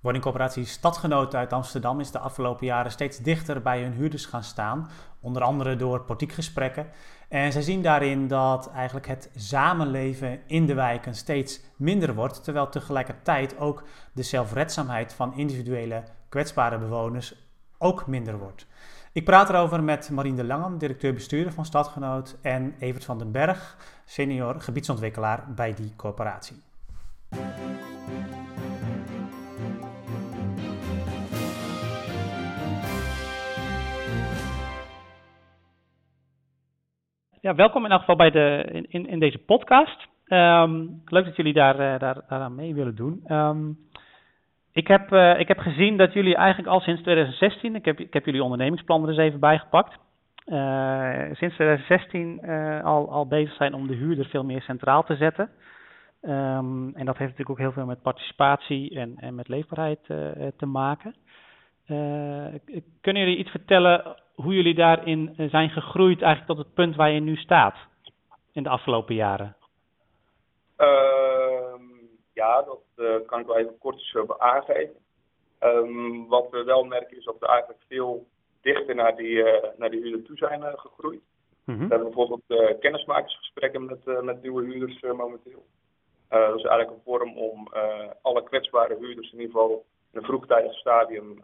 Woningcorporatie Stadgenoot uit Amsterdam is de afgelopen jaren steeds dichter bij hun huurders gaan staan, onder andere door portiekgesprekken. En zij zien daarin dat eigenlijk het samenleven in de wijken steeds minder wordt, terwijl tegelijkertijd ook de zelfredzaamheid van individuele kwetsbare bewoners ook minder wordt. Ik praat erover met Marien de Langem, directeur-bestuurder van Stadgenoot, en Evert van den Berg, senior gebiedsontwikkelaar bij die corporatie. Ja, welkom in elk geval bij de, in, in deze podcast. Ehm, leuk dat jullie daar, uh, daar, daaraan mee willen doen. Um, ik, heb, uh, ik heb gezien dat jullie eigenlijk al sinds 2016, ik heb, ik heb jullie ondernemingsplan er eens even bijgepakt, uh, sinds 2016 al, al bezig zijn om de huurder veel meer centraal te zetten. Um, en dat heeft natuurlijk ook heel veel met participatie en, en met leefbaarheid te maken. Kunnen jullie iets vertellen hoe jullie daarin eh, zijn gegroeid eigenlijk tot het punt waar je nu staat in de afgelopen jaren? Uh, ja, dat uh, kan ik wel even kort aangeven. Um, wat we wel merken is dat we eigenlijk veel dichter naar die, uh, naar die huurder toe zijn gegroeid. Mm -hmm. We hebben bijvoorbeeld kennismakingsgesprekken met, met nieuwe huurders momenteel. dat is eigenlijk een vorm om alle kwetsbare huurders in ieder geval een vroegtijdig stadium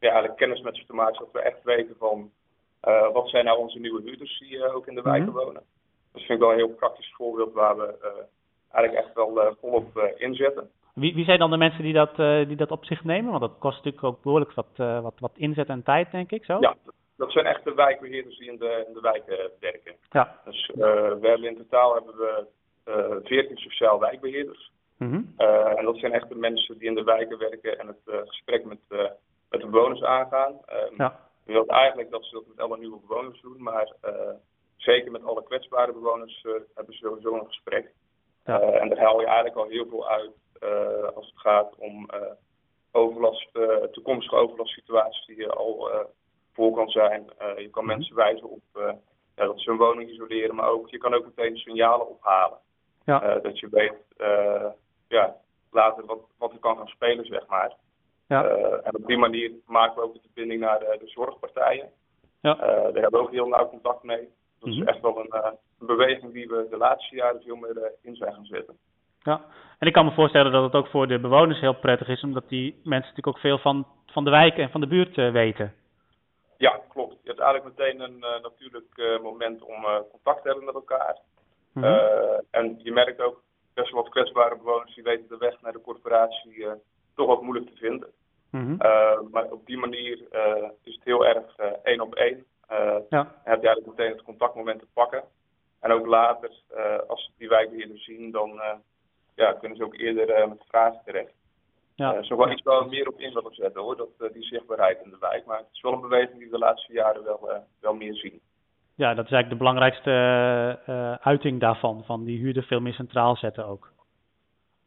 ja, eigenlijk kennis met ze te maken, zodat we echt weten van uh, wat zijn nou onze nieuwe huurders die uh, ook in de wijken mm wonen. Dat vind ik wel een heel praktisch voorbeeld waar we uh, eigenlijk echt wel volop inzetten. Wie, wie zijn dan de mensen die dat, die dat op zich nemen? Want dat kost natuurlijk ook behoorlijk wat, wat, wat inzet en tijd, denk ik, zo? Ja, dat zijn echt de wijkbeheerders die in de, in de wijken werken. Ja. Dus we hebben in totaal hebben we 14 sociaal wijkbeheerders. Mm -hmm. en dat zijn echt de mensen die in de wijken werken en het gesprek met met de bewoners aangaan. Um, ja. We willen eigenlijk dat ze dat met alle nieuwe bewoners doen, maar zeker met alle kwetsbare bewoners hebben ze sowieso een gesprek. Ja. En daar haal je eigenlijk al heel veel uit als het gaat om overlast, toekomstige overlastsituaties die al voor kan zijn. je kan -hmm. mensen wijzen op ja, dat ze hun woning isoleren, maar ook, je kan ook meteen signalen ophalen. Ja. dat je weet ja, later wat, wat er kan gaan spelen, zeg maar. Ja. Uh, en op die manier maken we ook de verbinding naar de, de zorgpartijen. Ja. Uh, daar hebben we ook heel nauw contact mee. Dat is mm -hmm. echt wel een, uh, een, beweging die we de laatste jaren veel meer in zijn gaan zetten. Ja, en ik kan me voorstellen dat het ook voor de bewoners heel prettig is, omdat die mensen natuurlijk ook veel van, van de wijk en van de buurt weten. Ja, klopt. Je hebt eigenlijk meteen een natuurlijk moment om contact te hebben met elkaar. Mm -hmm. en je merkt ook best wel wat kwetsbare bewoners die weten de weg naar de corporatie toch ook moeilijk te vinden. Mm -hmm. uh, maar op die manier uh, is het heel erg uh, één op één. ja. Heb je eigenlijk meteen het contactmoment te pakken. En ook later, als ze die wijkbeheerder zien, dan ja, kunnen ze ook eerder met vragen terecht. Ja. zo wel iets wel meer op in willen zetten hoor, dat, die zichtbaarheid in de wijk. Maar het is wel een beweging die we de laatste jaren wel, wel meer zien. Ja, dat is eigenlijk de belangrijkste uiting daarvan, van die huurder veel meer centraal zetten ook.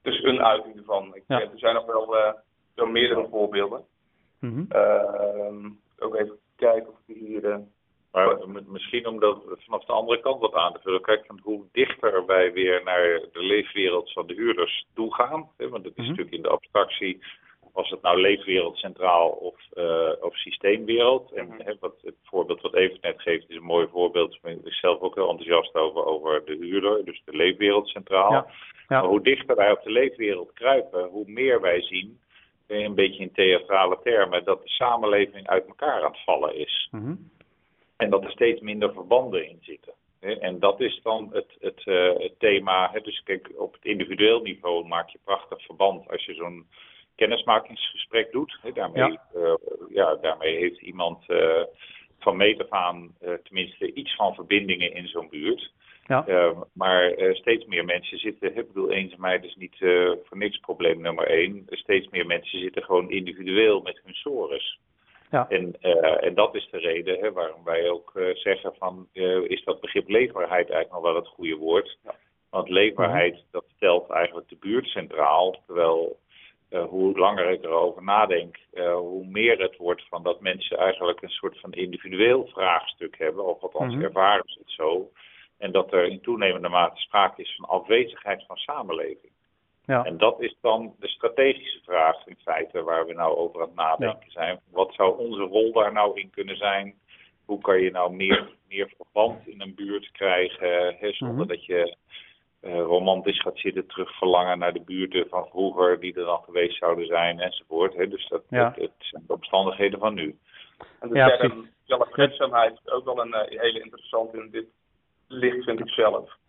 Het is een uiting ervan. Ik, ja. Er zijn nog wel zo meerdere voorbeelden. Mm -hmm. uh, ook even kijken of ik hier. Uh, maar misschien om dat vanaf de andere kant wat aan te vullen. Kijk, van hoe dichter wij weer naar de leefwereld van de huurders toe gaan. Hè, want het is mm -hmm. natuurlijk in de abstractie, was het nou leefwereld centraal of, uh, of systeemwereld. En -hmm. hè, wat, het voorbeeld wat Even net geeft is een mooi voorbeeld. Ik ben zelf ook heel enthousiast over, over de huurder, dus de leefwereld centraal. Ja. Ja. Maar hoe dichter wij op de leefwereld kruipen, hoe meer wij zien een beetje in theatrale termen, dat de samenleving uit elkaar aan het vallen is. Mm -hmm. En dat er steeds minder verbanden in zitten. En dat is dan het, het, uh, het thema. Dus kijk, op het individueel niveau maak je prachtig verband als je zo'n kennismakingsgesprek doet. Daarmee, ja. Uh, ja, daarmee heeft iemand uh, van meet af aan tenminste iets van verbindingen in zo'n buurt. Ja. Uh, maar uh, steeds meer mensen zitten, ik bedoel, eenzaamheid is niet uh, voor niks probleem nummer één. Steeds meer mensen zitten gewoon individueel met hun sores. Ja. En, en dat is de reden hè, waarom wij ook zeggen van, is dat begrip leefbaarheid eigenlijk nog wel het goede woord. Ja. Want leefbaarheid, mhm. dat stelt eigenlijk de buurt centraal. Terwijl hoe langer ik erover nadenk, hoe meer het wordt van dat mensen eigenlijk een soort van individueel vraagstuk hebben. Of althans mm ervaren ze het zo. En dat er in toenemende mate sprake is van afwezigheid van samenleving. Ja. En dat is dan de strategische vraag in feite waar we nou over aan het nadenken zijn. Wat zou onze rol daar nou in kunnen zijn? Hoe kan je nou meer, meer verband in een buurt krijgen hè, zonder mhm. dat je romantisch gaat zitten terugverlangen naar de buurten van vroeger die er dan geweest zouden zijn enzovoort. Hè. Dus dat, ja. zijn de omstandigheden van nu. En de ja, term zelfredzaamheid is ook wel een uh, hele interessante in dit licht, vind ik zelf.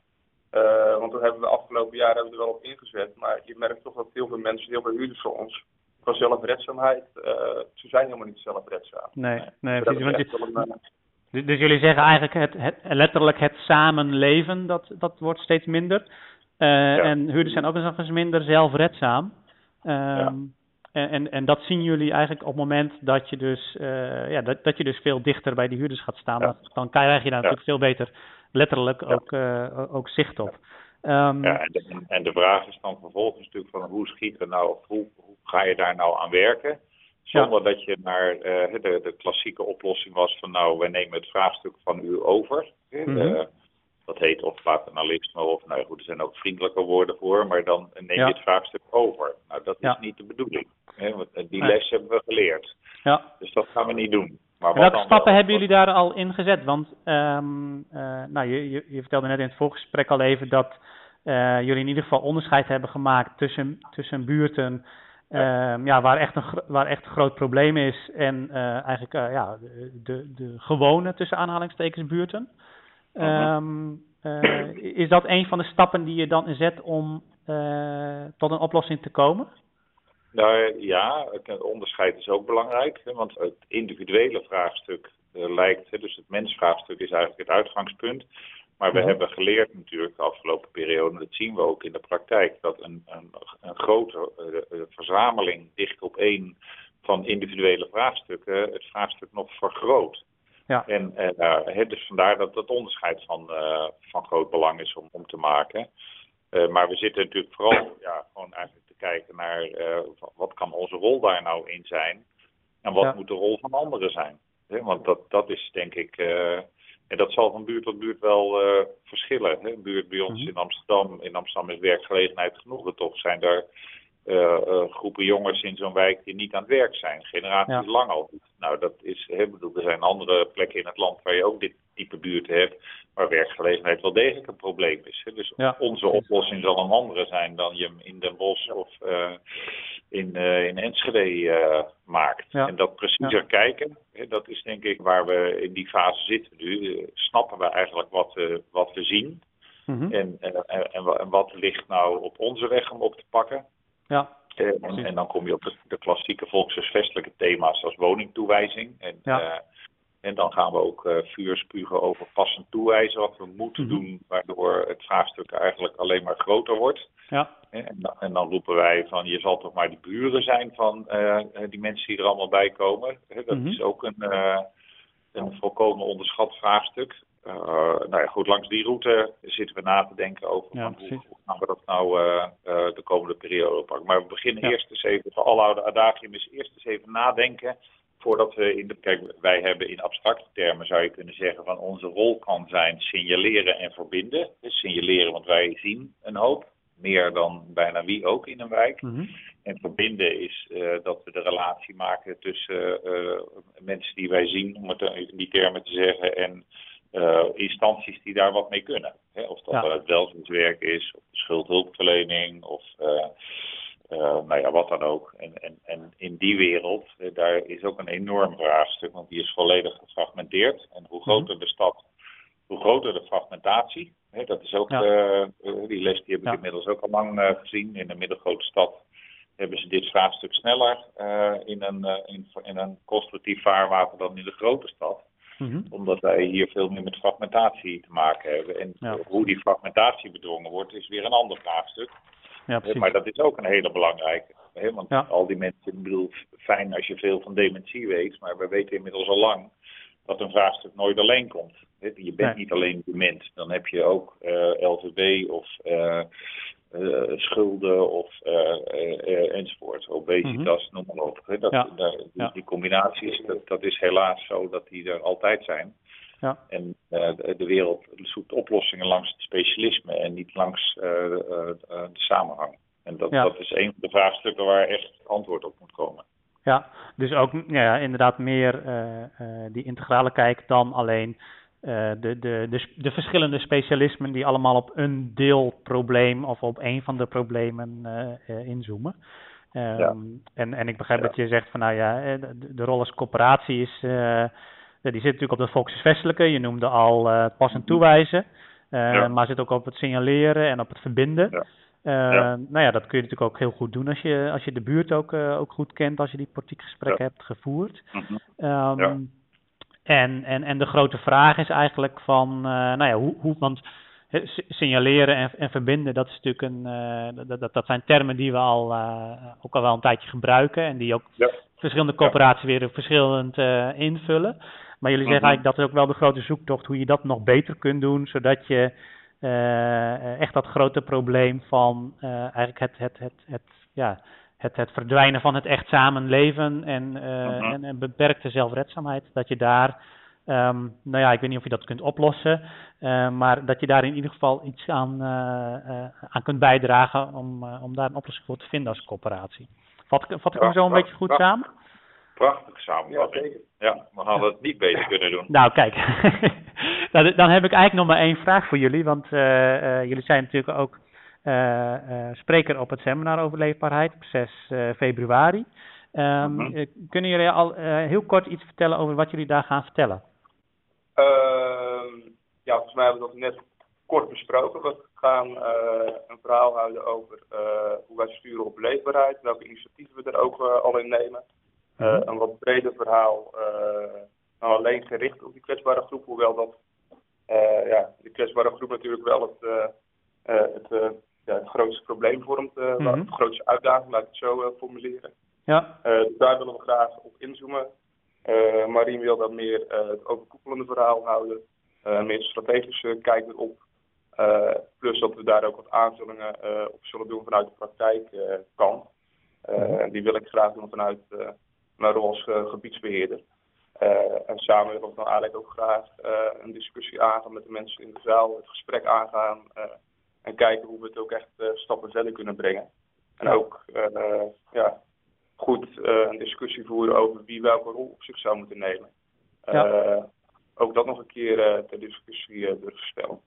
Uh, want dat hebben we de afgelopen jaren hebben we er wel op ingezet. Maar je merkt toch dat heel veel mensen, heel veel huurders van ons, van zelfredzaamheid, uh, ze zijn helemaal niet zelfredzaam. Nee, nee, precies. Dus, dus, jullie zeggen eigenlijk het, het, letterlijk het samenleven, dat, dat wordt steeds minder. Uh, En huurders zijn ook nog eens minder zelfredzaam. Um, ja. En, en, en, dat zien jullie eigenlijk op het moment dat je dus, uh, ja, dat, dat je dus veel dichter bij die huurders gaat staan. Ja. Dan krijg je daar natuurlijk veel beter letterlijk ook, uh, ook zicht op. Um, ja, en de, en de, vraag is dan vervolgens natuurlijk van hoe schiet er nou, hoe, hoe ga je daar nou aan werken? Zonder dat je naar uh, de, de, klassieke oplossing was van nou, wij nemen het vraagstuk van u over. Mm -hmm. dat heet of paternalisme of nou goed, er zijn ook vriendelijke woorden voor, maar dan neem je het vraagstuk over. Nou, dat is niet de bedoeling. Hè, want die les hebben we geleerd. Ja. Dus dat gaan we niet doen. Maar Welke stappen hebben jullie daar al in gezet? Want um, uh, nou, je, je, je, vertelde net in het voorgesprek al even dat uh, jullie in ieder geval onderscheid hebben gemaakt tussen, tussen buurten. Um, ja, waar, echt een, waar echt een groot probleem is en uh, eigenlijk ja, de, de gewone tussen aanhalingstekens buurten. Um, is dat een van de stappen die je dan zet om tot een oplossing te komen? Nou ja, het onderscheid is ook belangrijk. Hè, want het individuele vraagstuk lijkt, hè, dus het mensvraagstuk is eigenlijk het uitgangspunt. Maar we hebben geleerd natuurlijk de afgelopen periode, dat zien we ook in de praktijk, dat een, een, een grote uh, verzameling dicht op één van individuele vraagstukken het vraagstuk nog vergroot. Ja. En uh, dus vandaar dat dat onderscheid van, van groot belang is om, om te maken. maar we zitten natuurlijk vooral ja, gewoon eigenlijk kijken naar wat kan onze rol daar nou in zijn. En wat moet de rol van anderen zijn. Want dat, dat is denk ik. En dat zal van buurt tot buurt wel uh, verschillen. Hè? Een buurt bij ons mhm. in Amsterdam. In Amsterdam is werkgelegenheid genoeg. toch zijn er groepen jongens in zo'n wijk die niet aan het werk zijn. Generaties lang al Nou, dat is. Hè, bedoel, er zijn andere plekken in het land waar je ook dit type buurten hebt waar werkgelegenheid wel degelijk een probleem is. Hè. Dus onze oplossing zal een andere zijn dan je hem in Den Bosch of uh, in, uh, in Enschede uh, maakt. En dat preciezer kijken, hè, dat is denk ik waar we in die fase zitten nu. snappen we eigenlijk wat, we wat we zien mm-hmm. en, en, en, en, wat ligt nou op onze weg om op te pakken. Ja. En, en, dan kom je op de, de klassieke volkshuisvestelijke thema's als woningtoewijzing. En, ja. En dan gaan we ook uh, vuur spugen over passend toewijzen, wat we moeten mhm. doen, waardoor het vraagstuk eigenlijk alleen maar groter wordt. Ja. En, en, dan roepen wij van, je zal toch maar die buren zijn van uh, die mensen die er allemaal bij komen. Dat mhm. is ook een, uh, een volkomen onderschat vraagstuk. nou ja, goed, langs die route zitten we na te denken over van hoe, hoe, gaan we dat nou de komende periode pakken. Maar we beginnen eerst eens even, voor alle oude adagium is eerst eens even nadenken voordat we in de. Kijk, wij hebben in abstracte termen zou je kunnen zeggen van onze rol kan zijn signaleren en verbinden. Dus signaleren, want wij zien een hoop. Meer dan bijna wie ook in een wijk. Mhm. En verbinden is uh, dat we de relatie maken tussen uh, mensen die wij zien, om het in die termen te zeggen, en uh, instanties die daar wat mee kunnen. Hè? Of dat ja. het welzijnswerk is, of schuldhulpverlening, of nou ja, wat dan ook. En, en, en in die wereld, uh, daar is ook een enorm vraagstuk, want die is volledig gefragmenteerd. En hoe groter de stad, hoe groter de fragmentatie. Hè, dat is ook, ja. uh, die les die heb ik ja. inmiddels ook al lang gezien. In een middelgrote stad hebben ze dit vraagstuk sneller in, een, in, in een constructief vaarwater dan in de grote stad. Mm-hmm. Omdat wij hier veel meer met fragmentatie te maken hebben. En ja. hoe die fragmentatie bedwongen wordt, is weer een ander vraagstuk. Ja, maar dat is ook een hele belangrijke. Hè? Want al die mensen, ik bedoel, fijn als je veel van dementie weet, maar we weten inmiddels al lang dat een vraagstuk nooit alleen komt. Je bent niet alleen dement, dan heb je ook uh, eh, LVB of uh, uh, schulden of enzovoort, obesitas, mm-hmm. noem maar op. Hè? Dat, ja. die, combinaties, dat, dat is helaas zo dat die er altijd zijn. Ja. En uh, de wereld zoekt oplossingen langs het specialisme en niet langs uh, uh, de samenhang. En dat, dat is een van de vraagstukken waar echt antwoord op moet komen. Ja, dus ook ja, inderdaad meer die integrale kijk dan alleen de, de, de, de, verschillende specialismen die allemaal op een deelprobleem of op een van de problemen inzoomen. Ehm, en, en ik begrijp dat je zegt van nou ja, de, de rol als coöperatie is, die zit natuurlijk op het volksvestelijke. Je noemde al het pas en toewijzen. Uh, Maar zit ook op het signaleren en op het verbinden. Ja. Uh, Nou ja, dat kun je natuurlijk ook heel goed doen als je, als je de buurt ook, ook goed kent, als je die politiek gesprekken hebt gevoerd. Mm um, en, en, en de grote vraag is eigenlijk van, nou ja, hoe, hoe want signaleren en, en verbinden, dat is natuurlijk een, dat, dat, dat zijn termen die we al, ook al wel een tijdje gebruiken en die ook verschillende coöperaties weer verschillend invullen. Maar jullie zeggen mhm. eigenlijk dat is ook wel de grote zoektocht hoe je dat nog beter kunt doen, zodat je uh, echt dat grote probleem van uh, eigenlijk het, het, het, het, ja, het, het verdwijnen van het echt samenleven en, uh, en, en, beperkte zelfredzaamheid, dat je daar, um, nou ja, ik weet niet of je dat kunt oplossen, maar dat je daar in ieder geval iets aan, aan kunt bijdragen om, om daar een oplossing voor te vinden als coöperatie. Vat, vat ik hem zo een beetje goed samen? Prachtige samenvatting. Ja, we hadden het niet beter kunnen doen. Nou, kijk. Nou, dan heb ik eigenlijk nog maar één vraag voor jullie. Want uh, uh, jullie zijn natuurlijk ook uh, spreker op het seminar over leefbaarheid op 6 februari. Um, mm Kunnen jullie al heel kort iets vertellen over wat jullie daar gaan vertellen? Ehm, ja, volgens mij hebben we dat net kort besproken. We gaan een verhaal houden over hoe wij sturen op leefbaarheid, welke initiatieven we er ook al in nemen. Eh, mhm. een wat breder verhaal, uh, alleen gericht op die kwetsbare groep, hoewel dat uh, ja, die kwetsbare groep natuurlijk wel het, het, ja, het grootste probleem vormt, mm -hmm. de grootste uitdaging, laat ik het zo formuleren. Ja. Dus daar willen we graag op inzoomen. Marien wil dan meer het overkoepelende verhaal houden, meer strategische kijk erop. plus dat we daar ook wat aanvullingen op zullen doen vanuit de praktijkkant. Mm Die wil ik graag doen vanuit mijn rol als uh, gebiedsbeheerder. Uh, en samen willen we dan eigenlijk ook graag uh, een discussie aangaan met de mensen in de zaal, het gesprek aangaan en kijken hoe we het ook echt stappen verder kunnen brengen. En ook ja, goed een discussie voeren over wie welke rol op zich zou moeten nemen. Ja. Ook dat nog een keer ter discussie durven stellen.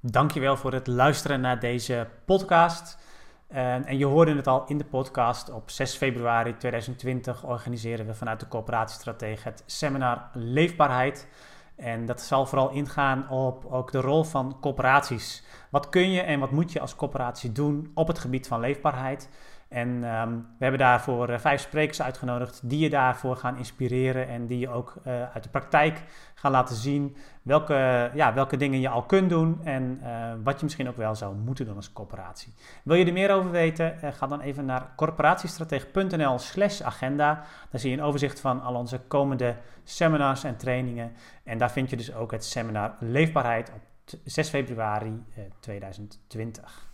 Dankjewel voor het luisteren naar deze podcast. En, en, je hoorde het al in de podcast. Op 6 februari 2020 organiseren we vanuit de coöperatiestrategie het seminar Leefbaarheid. En dat zal vooral ingaan op ook de rol van coöperaties. Wat kun je en wat moet je als coöperatie doen op het gebied van leefbaarheid? En ehm, we hebben daarvoor uh, vijf sprekers uitgenodigd die je daarvoor gaan inspireren en die je ook uh, uit de praktijk gaan laten zien welke, ja, welke dingen je al kunt doen en uh, wat je misschien ook wel zou moeten doen als corporatie. Wil je er meer over weten? ga dan even naar corporatiestratege.nl slash agenda. Daar zie je een overzicht van al onze komende seminars en trainingen. En daar vind je dus ook het seminar Leefbaarheid op 6 februari 2020.